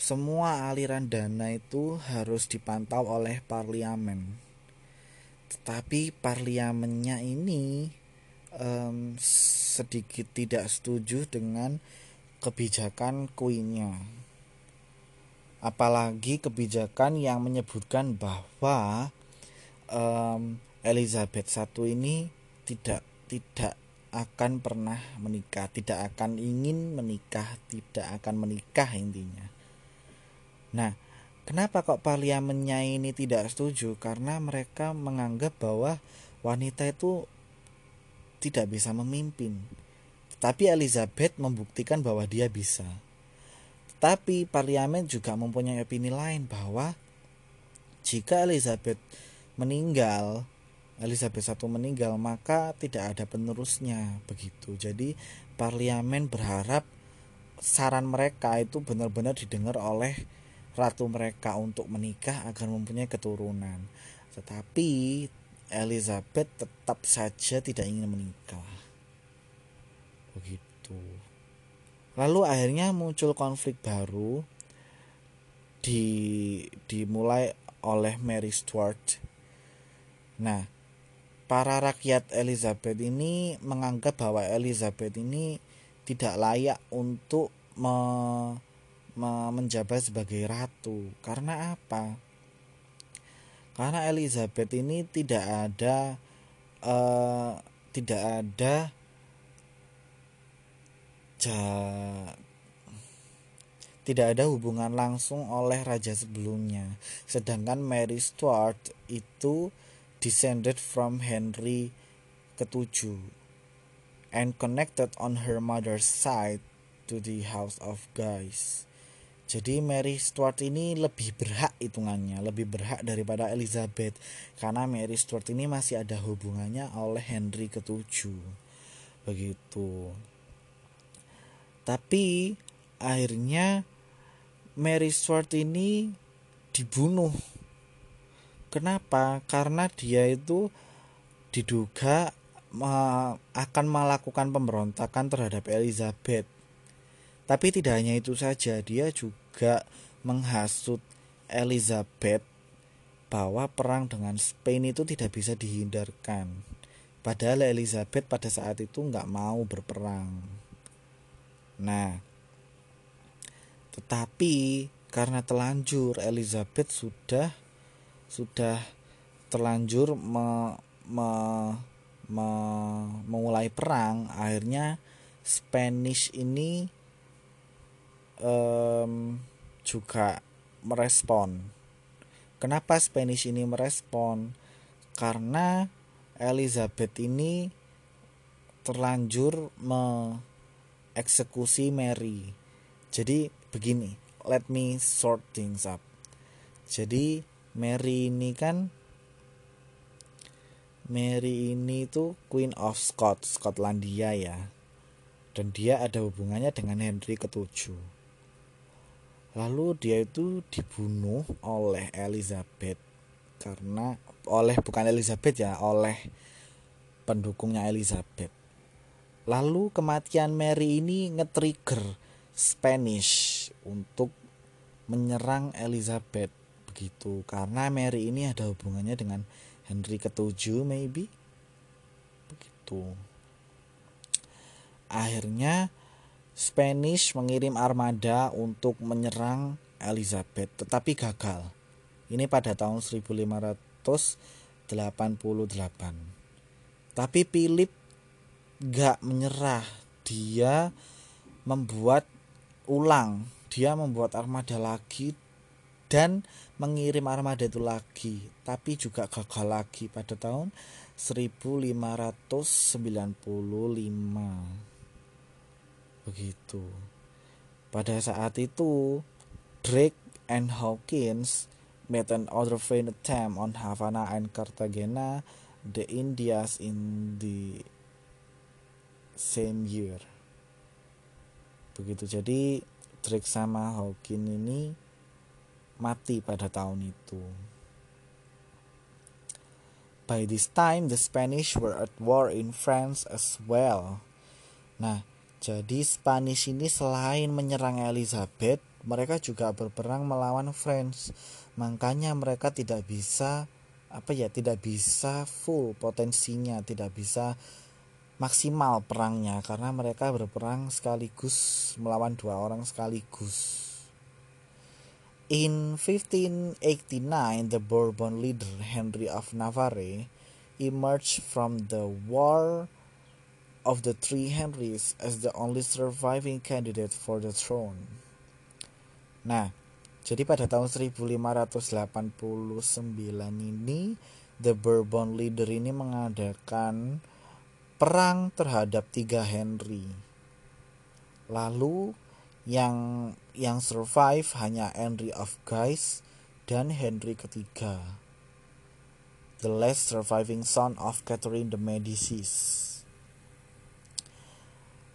S1: semua aliran dana itu harus dipantau oleh parlemen. Tetapi parlemennya ini um, sedikit tidak setuju dengan kebijakan kuinnya. Apalagi kebijakan yang menyebutkan bahwa um, Elizabeth I ini tidak tidak akan pernah menikah, tidak akan ingin menikah, tidak akan menikah intinya. Nah, kenapa kok parlemennya ini tidak setuju? Karena mereka menganggap bahwa wanita itu tidak bisa memimpin. Tapi Elizabeth membuktikan bahwa dia bisa. Tapi parlemen juga mempunyai opini lain bahwa jika Elizabeth meninggal, Elizabeth I meninggal, maka tidak ada penerusnya begitu. Jadi parlemen berharap saran mereka itu benar-benar didengar oleh ratu mereka untuk menikah agar mempunyai keturunan. Tetapi Elizabeth tetap saja tidak ingin menikah. Begitu. Lalu akhirnya muncul konflik baru di dimulai oleh Mary Stuart. Nah, para rakyat Elizabeth ini menganggap bahwa Elizabeth ini tidak layak untuk me, me, menjabat sebagai ratu. Karena apa? Karena Elizabeth ini tidak ada uh, tidak ada ja, tidak ada hubungan langsung oleh raja sebelumnya. Sedangkan Mary Stuart itu descended from Henry ketujuh and connected on her mother's side to the House of Guys. Jadi Mary Stuart ini lebih berhak hitungannya, lebih berhak daripada Elizabeth karena Mary Stuart ini masih ada hubungannya oleh Henry ketujuh. Begitu. Tapi akhirnya Mary Stuart ini dibunuh. Kenapa? Karena dia itu diduga akan melakukan pemberontakan terhadap Elizabeth. Tapi tidak hanya itu saja, dia juga menghasut Elizabeth bahwa perang dengan Spain itu tidak bisa dihindarkan. Padahal Elizabeth pada saat itu nggak mau berperang. Nah, tetapi karena telanjur Elizabeth sudah sudah terlanjur me, me, memulai perang akhirnya Spanish ini um, juga merespon. Kenapa Spanish ini merespon? Karena Elizabeth ini terlanjur mengeksekusi Mary. Jadi begini let me sort things up. Jadi Mary ini kan Mary ini itu Queen of Scots, Skotlandia ya. Dan dia ada hubungannya dengan Henry ketujuh. Lalu dia itu dibunuh oleh Elizabeth karena oleh bukan Elizabeth ya, oleh pendukungnya Elizabeth. Lalu kematian Mary ini nge-trigger Spanish untuk menyerang Elizabeth begitu karena Mary ini ada hubungannya dengan Henry ketujuh maybe. Begitu. Akhirnya Spanish mengirim armada untuk menyerang Elizabeth tetapi gagal. Ini pada tahun 1588 tapi Philip gak menyerah. Dia membuat ulang dia membuat armada lagi dan mengirim armada itu lagi tapi juga gagal lagi pada tahun 1595 begitu. Pada saat itu Drake and Hawkins made an other vain attempt on Havana and Cartagena the Indias in the same year. Begitu. Jadi Drake sama Hawkins ini mati pada tahun itu. By this time, the Spanish were at war in France as well. Nah, jadi Spanish ini selain menyerang Elizabeth, mereka juga berperang melawan France. Makanya mereka tidak bisa apa ya, tidak bisa full potensinya, tidak bisa maksimal perangnya karena mereka berperang sekaligus melawan dua orang sekaligus. In 1589, the Bourbon leader Henry of Navarre emerged from the War of the Three Henrys as the only surviving candidate for the throne. Nah, jadi pada tahun 1589 ini, the Bourbon leader ini mengadakan perang terhadap tiga Henry. Lalu yang yang survive hanya Henry of Guise dan Henry ketiga the last surviving son of Catherine de Medici.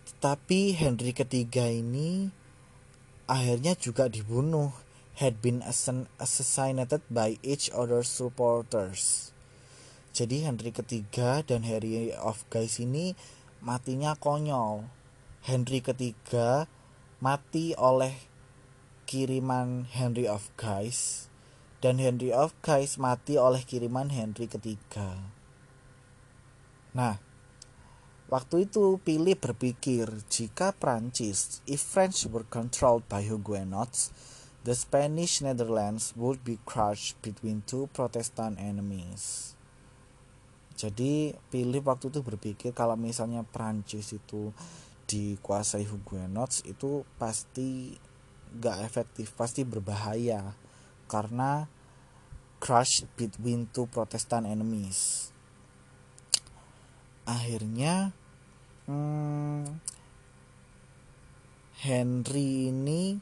S1: Tetapi Henry ketiga ini akhirnya juga dibunuh, had been assassinated by each other supporters. Jadi Henry ketiga dan Harry of Guise ini matinya konyol. Henry ketiga mati oleh kiriman Henry of Guise dan Henry of Guise mati oleh kiriman Henry ketiga. Nah, waktu itu Philip berpikir jika Prancis, if French were controlled by Huguenots, the Spanish Netherlands would be crushed between two Protestant enemies. Jadi Philip waktu itu berpikir kalau misalnya Prancis itu dikuasai Huguenots itu pasti gak efektif, pasti berbahaya karena crush between two Protestant enemies. Akhirnya hmm, Henry ini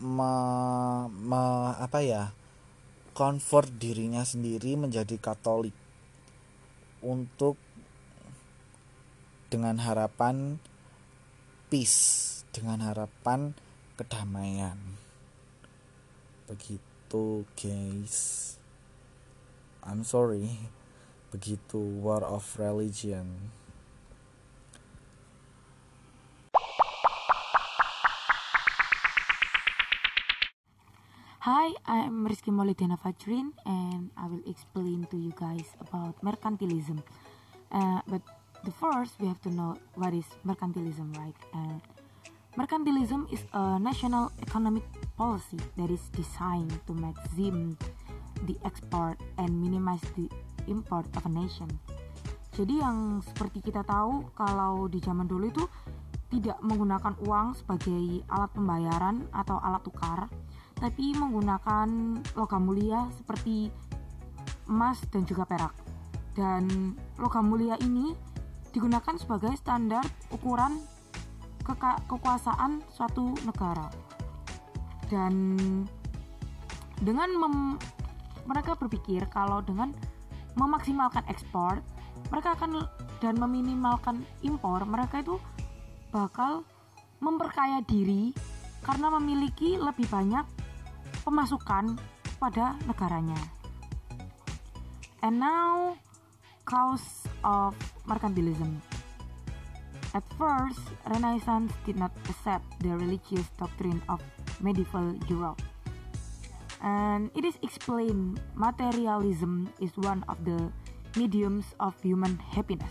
S1: me, me, apa ya convert dirinya sendiri menjadi Katolik untuk dengan harapan peace dengan harapan kedamaian. Begitu guys. I'm sorry. Begitu war of religion.
S3: Hi, I'm Rizky Maulidina Fajrin and I will explain to you guys about mercantilism. Uh, but the first, we have to know what is mercantilism, right? Uh, mercantilism is a national economic policy that is designed to maximize the export and minimize the import of a nation. Jadi yang seperti kita tahu kalau di zaman dulu itu tidak menggunakan uang sebagai alat pembayaran atau alat tukar, tapi menggunakan logam mulia seperti emas dan juga perak. Dan logam mulia ini digunakan sebagai standar ukuran kekuasaan suatu negara dan dengan mem, mereka berpikir kalau dengan memaksimalkan ekspor mereka akan dan meminimalkan impor mereka itu bakal memperkaya diri karena memiliki lebih banyak pemasukan pada negaranya. And now cause of mercantilism. At first, Renaissance did not accept the religious doctrine of medieval Europe. And it is explained materialism is one of the mediums of human happiness.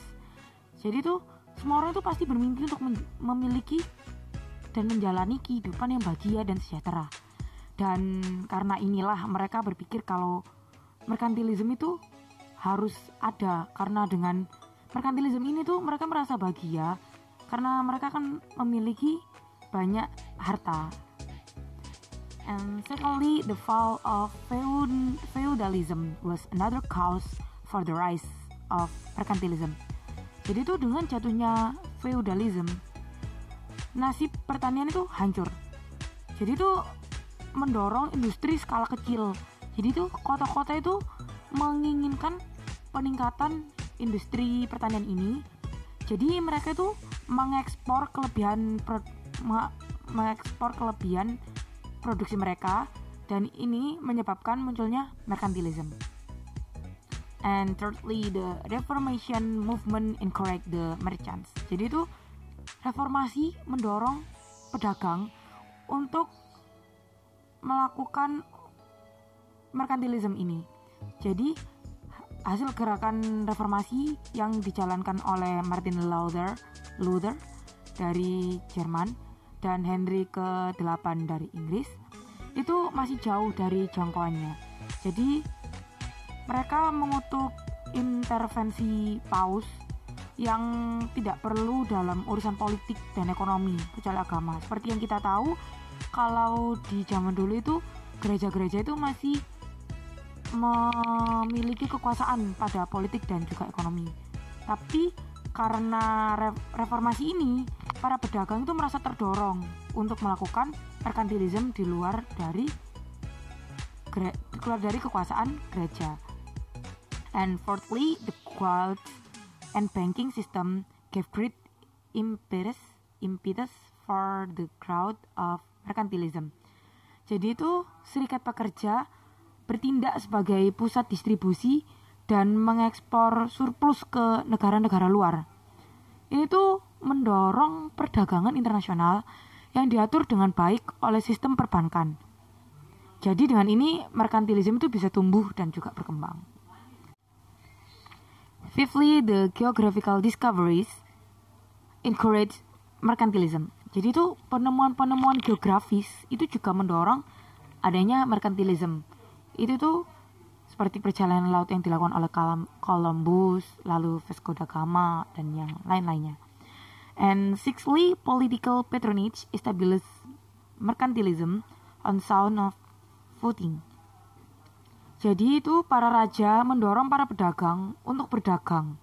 S3: Jadi tuh semua orang itu pasti bermimpi untuk memiliki dan menjalani kehidupan yang bahagia dan sejahtera. Dan karena inilah mereka berpikir kalau merkantilisme itu harus ada karena dengan merkantilisme ini tuh mereka merasa bahagia karena mereka kan memiliki banyak harta And secondly, the fall of feudalism was another cause for the rise of mercantilism. Jadi itu dengan jatuhnya feudalism, nasib pertanian itu hancur. Jadi itu mendorong industri skala kecil. Jadi itu kota-kota itu menginginkan peningkatan industri pertanian ini. Jadi mereka itu mengekspor kelebihan mengekspor kelebihan produksi mereka dan ini menyebabkan munculnya mercantilism. And thirdly, the Reformation movement encouraged the merchants. Jadi itu reformasi mendorong pedagang untuk melakukan merkantilisme ini. Jadi hasil gerakan reformasi yang dijalankan oleh Martin Luther, Luther dari Jerman dan Henry ke-8 dari Inggris itu masih jauh dari jangkauannya. Jadi mereka mengutuk intervensi paus yang tidak perlu dalam urusan politik dan ekonomi kecuali agama. Seperti yang kita tahu kalau di zaman dulu itu gereja-gereja itu masih memiliki kekuasaan pada politik dan juga ekonomi. Tapi karena reformasi ini, para pedagang itu merasa terdorong untuk melakukan merkantilisme di luar dari keluar dari kekuasaan gereja. And fourthly, the wealth and banking system gave great impetus, impetus for the crowd of mercantilism. Jadi itu serikat pekerja bertindak sebagai pusat distribusi dan mengekspor surplus ke negara-negara luar. Ini tuh mendorong perdagangan internasional yang diatur dengan baik oleh sistem perbankan. Jadi dengan ini merkantilisme itu bisa tumbuh dan juga berkembang. Fifthly, the geographical discoveries encourage merkantilism. Jadi itu penemuan-penemuan geografis itu juga mendorong adanya merkantilisme. Itu tuh seperti perjalanan laut yang dilakukan oleh Columbus, lalu Vasco da Gama dan yang lain-lainnya. And sixthly, political patronage established mercantilism on sound of footing. Jadi itu para raja mendorong para pedagang untuk berdagang.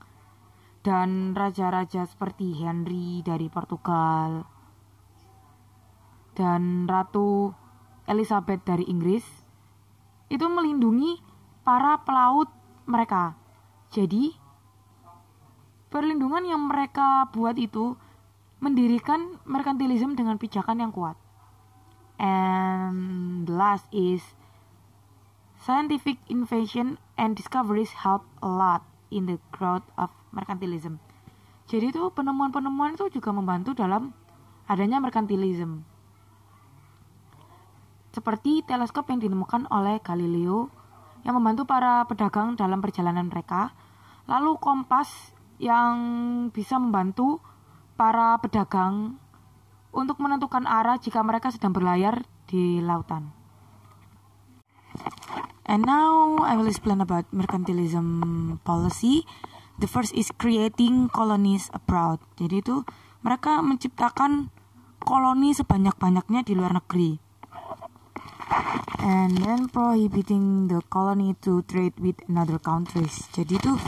S3: Dan raja-raja seperti Henry dari Portugal, dan Ratu Elizabeth dari Inggris itu melindungi para pelaut mereka. Jadi, perlindungan yang mereka buat itu mendirikan merkantilisme dengan pijakan yang kuat. And the last is scientific invention and discoveries help a lot in the growth of merkantilism. Jadi itu penemuan-penemuan itu juga membantu dalam adanya merkantilisme seperti teleskop yang ditemukan oleh Galileo yang membantu para pedagang dalam perjalanan mereka, lalu kompas yang bisa membantu para pedagang untuk menentukan arah jika mereka sedang berlayar di lautan. And now I will explain about mercantilism policy. The first is creating colonies abroad. Jadi itu mereka menciptakan koloni sebanyak-banyaknya di luar negeri and then prohibiting the colony to trade with another countries. Jadi tuh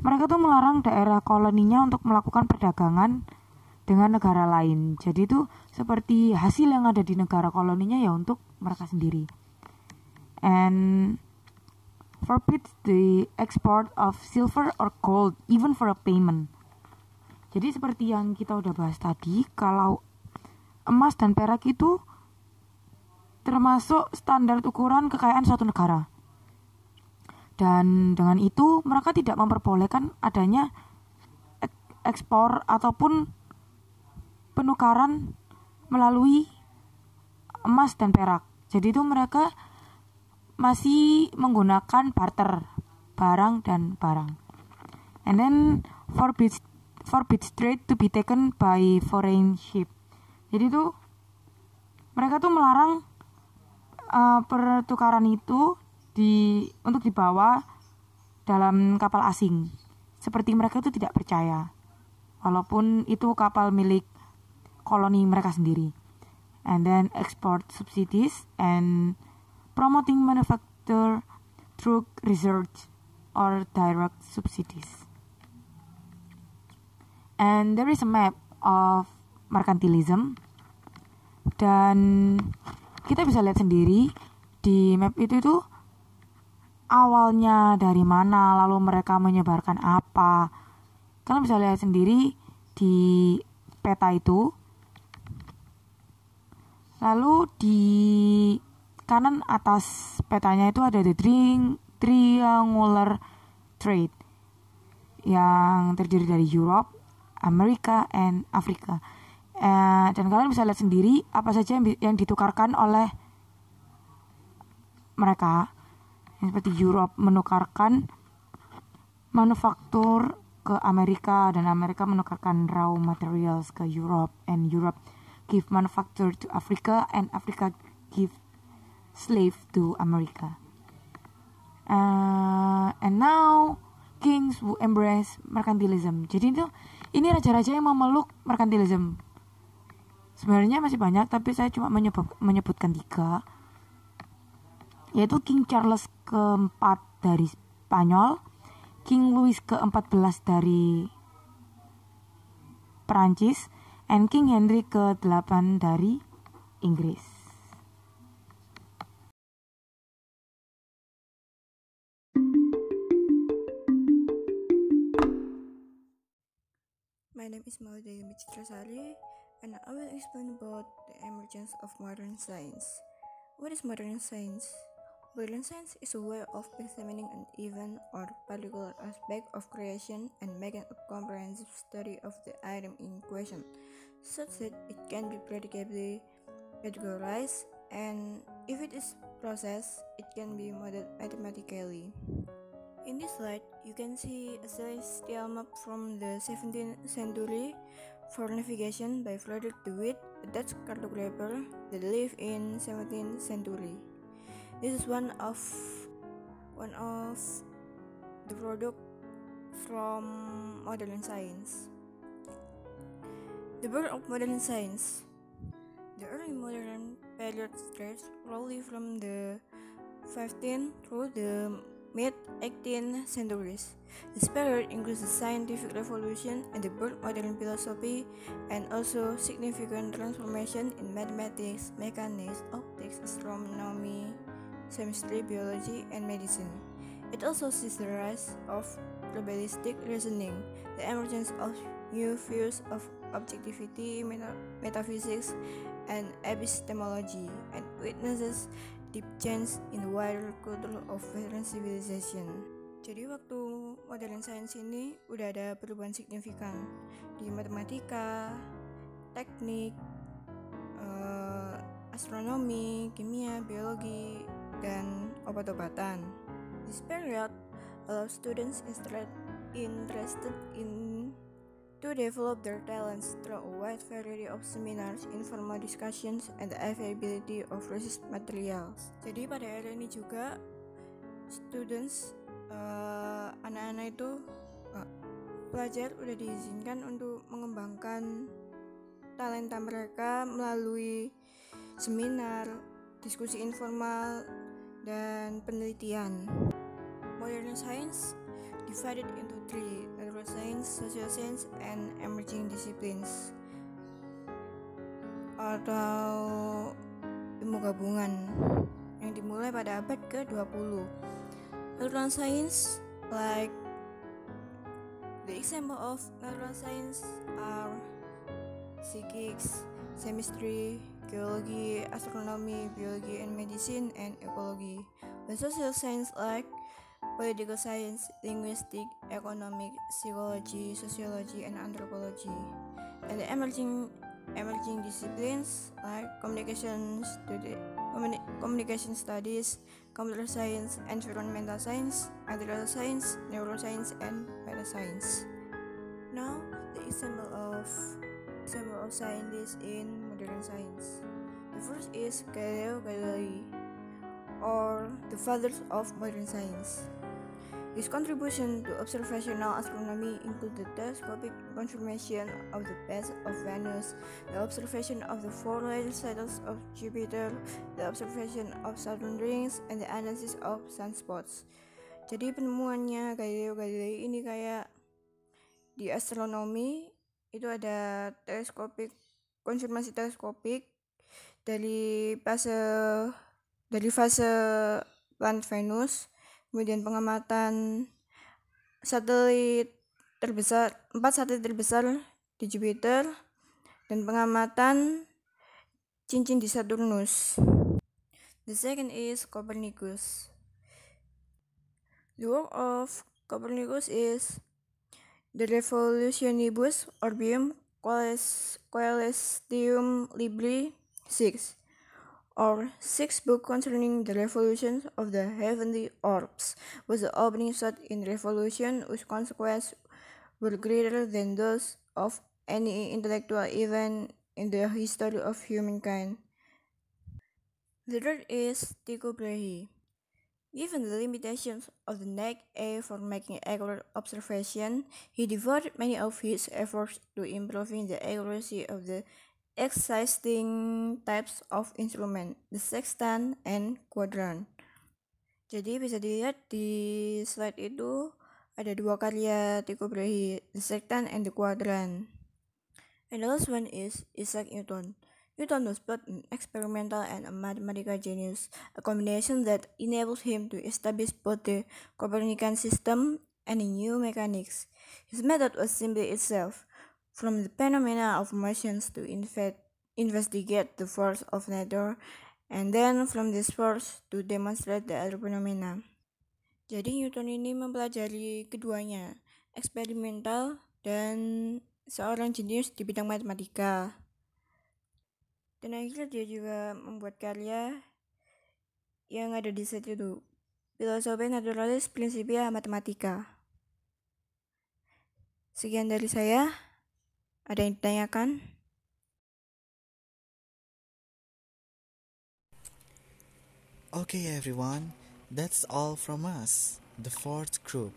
S3: mereka tuh melarang daerah koloninya untuk melakukan perdagangan dengan negara lain. Jadi tuh seperti hasil yang ada di negara koloninya ya untuk mereka sendiri. And forbids the export of silver or gold even for a payment. Jadi seperti yang kita udah bahas tadi, kalau emas dan perak itu termasuk standar ukuran kekayaan suatu negara. Dan dengan itu mereka tidak memperbolehkan adanya ekspor ataupun penukaran melalui emas dan perak. Jadi itu mereka masih menggunakan barter barang dan barang. And then forbids forbids trade to be taken by foreign ship. Jadi itu mereka tuh melarang uh, pertukaran itu di untuk dibawa dalam kapal asing. Seperti mereka itu tidak percaya. Walaupun itu kapal milik koloni mereka sendiri. And then export subsidies and promoting manufacture through research or direct subsidies. And there is a map of mercantilism dan kita bisa lihat sendiri di map itu itu awalnya dari mana lalu mereka menyebarkan apa kalian bisa lihat sendiri di peta itu lalu di kanan atas petanya itu ada the triangular trade yang terdiri dari Europe, Amerika, and Afrika. Eh, dan kalian bisa lihat sendiri apa saja yang, yang ditukarkan oleh mereka. Yang seperti Europe menukarkan manufaktur ke Amerika dan Amerika menukarkan raw materials ke Europe and Europe give manufacture to Africa and Africa give slave to America. Uh, and now kings who embrace mercantilism. Jadi itu ini raja-raja yang memeluk mercantilism sebenarnya masih banyak tapi saya cuma menyebut, menyebutkan tiga yaitu King Charles keempat dari Spanyol King Louis ke-14 dari Perancis and King Henry ke-8 dari Inggris.
S4: My name is Maudie Michitrasari and I will explain about the emergence of modern science. What is modern science? Modern science is a way of examining an event or particular aspect of creation and making a comprehensive study of the item in question, such that it can be predictably categorized, and if it is processed, it can be modeled mathematically. In this slide, you can see a celestial map from the 17th century for navigation by Frederick de Witt, a Dutch cartographer that lived in 17th century. This is one of one of the product from modern science. The birth of modern science. The early modern period stretched roughly from the 15th through the mid 18th centuries. This period includes the scientific revolution and the birth of modern philosophy, and also significant transformation in mathematics, mechanics, optics, astronomy, chemistry, biology, and medicine. It also sees the rise of probabilistic reasoning, the emergence of new views of objectivity, meta metaphysics, and epistemology, and witnesses deep change in the wider culture of Western civilization. Jadi waktu modern science ini udah ada perubahan signifikan di matematika, teknik, uh, astronomi, kimia, biologi, dan obat-obatan. This period allows students interested in to develop their talents through a wide variety of seminars, informal discussions, and the availability of research materials. Jadi pada era ini juga students uh, anak-anak itu uh, pelajar udah diizinkan untuk mengembangkan talenta mereka melalui seminar, diskusi informal, dan penelitian. Modern science divided into three natural science, social science, and emerging disciplines atau ilmu gabungan yang dimulai pada abad ke-20. Natural science like the example of natural science are physics, chemistry, geology, astronomy, biology and medicine, and ecology. The social science like political science, linguistic, economic, psychology, sociology, and anthropology. And the emerging emerging disciplines like communication communi communication studies, computer science, environmental science, material science, neuroscience, and science. Now, the example of example of scientists in modern science. The first is Galileo Galilei, or the fathers of modern science. His contribution to observational astronomy include the telescopic confirmation of the path of Venus, the observation of the four little satyrs of Jupiter, the observation of Saturn rings, and the analysis of sunspots. Jadi penemuannya Galileo Galilei ini kayak di astronomi itu ada teleskopik konfirmasi teleskopik dari fase dari fase planet Venus kemudian pengamatan satelit terbesar empat satelit terbesar di Jupiter dan pengamatan cincin di Saturnus. The second is Copernicus. The work of Copernicus is The Revolutionibus Orbium Coelestium Libri 6 or sixth book concerning the revolutions of the heavenly orbs, was the opening shot in revolution whose consequences were greater than those of any intellectual event in the history of humankind. The third is Tycho Brahe. Given the limitations of the naked eye for making accurate observation, he devoted many of his efforts to improving the accuracy of the existing types of instrument, the sextant and quadrant. Jadi bisa dilihat di slide itu ada dua karya Tycho Brahe, the sextant and the quadrant. And the last one is Isaac Newton. Newton was both an experimental and a mathematical genius, a combination that enabled him to establish both the Copernican system and a new mechanics. His method was simply itself, from the phenomena of motions to investigate the force of nature, and then from this force to demonstrate the other phenomena. Jadi Newton ini mempelajari keduanya, eksperimental dan seorang jenius di bidang matematika. Dan akhirnya dia juga membuat karya yang ada di set itu. Filosofi Naturalis Principia Matematika. Sekian dari saya.
S1: Okay, everyone, that's all from us, the fourth group.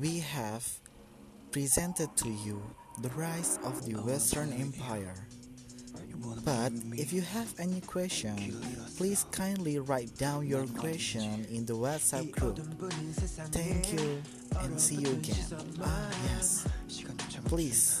S1: We have presented to you the rise of the Western Empire. But if you have any question, please kindly write down your question in the WhatsApp group. Thank you and see you again. Ah, yes. Please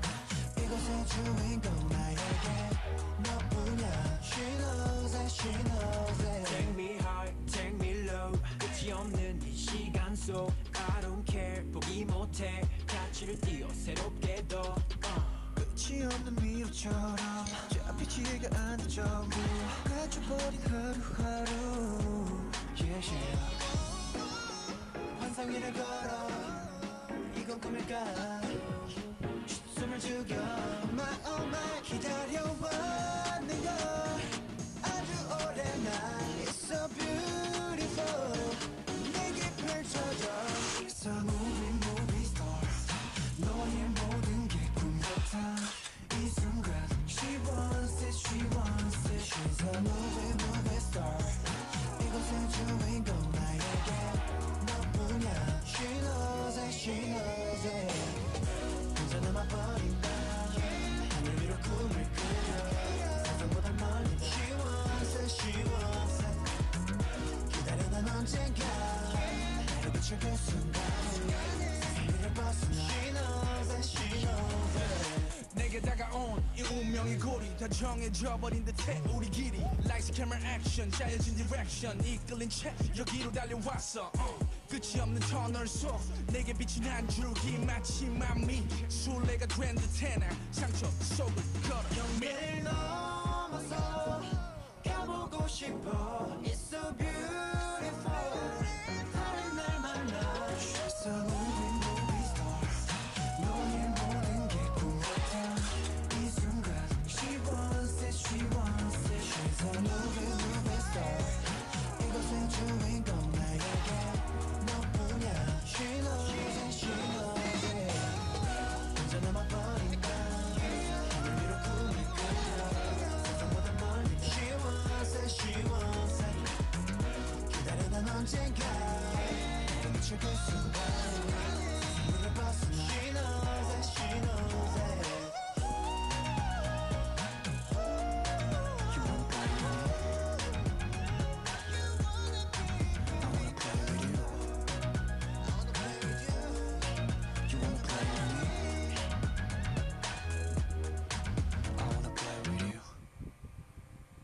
S5: 이곳의 주인공 나에게 너뿐이야. She knows it she knows it
S6: Take me high, take me low. 끝이 없는 이 시간 속 I don't care. 포기 못해. 가치를 띄어 새롭게 더. uh.
S5: 끝이 없는 미로처럼 잡히지가 않는 갇혀버린 하루하루. Yeah, yeah. 환상 위를 걸어. 이건 꿈일까 죽여 My oh my 기다려왔는 걸 아주 오래 난 It's so beautiful 내게 펼쳐져 She's a movie movie star 너의 모든 게 꿈 같아 이 순간 She wants it she wants it She's a movie movie star she knows it
S7: 내게 다가온 이 운명의 고리 다 정해져 버린 듯해 우리 길이. Lights, camera, action 짜여진 direction. 이끌린 채 여기로 달려왔어. uh. 끝이 없는 터널 속 내게 비친 한 줄기. 마치 맘이 술래가 된 듯해 나 상처 속을 걸어.
S5: 매일 넘어서 가보고 싶어 언젠가 비출 그 순간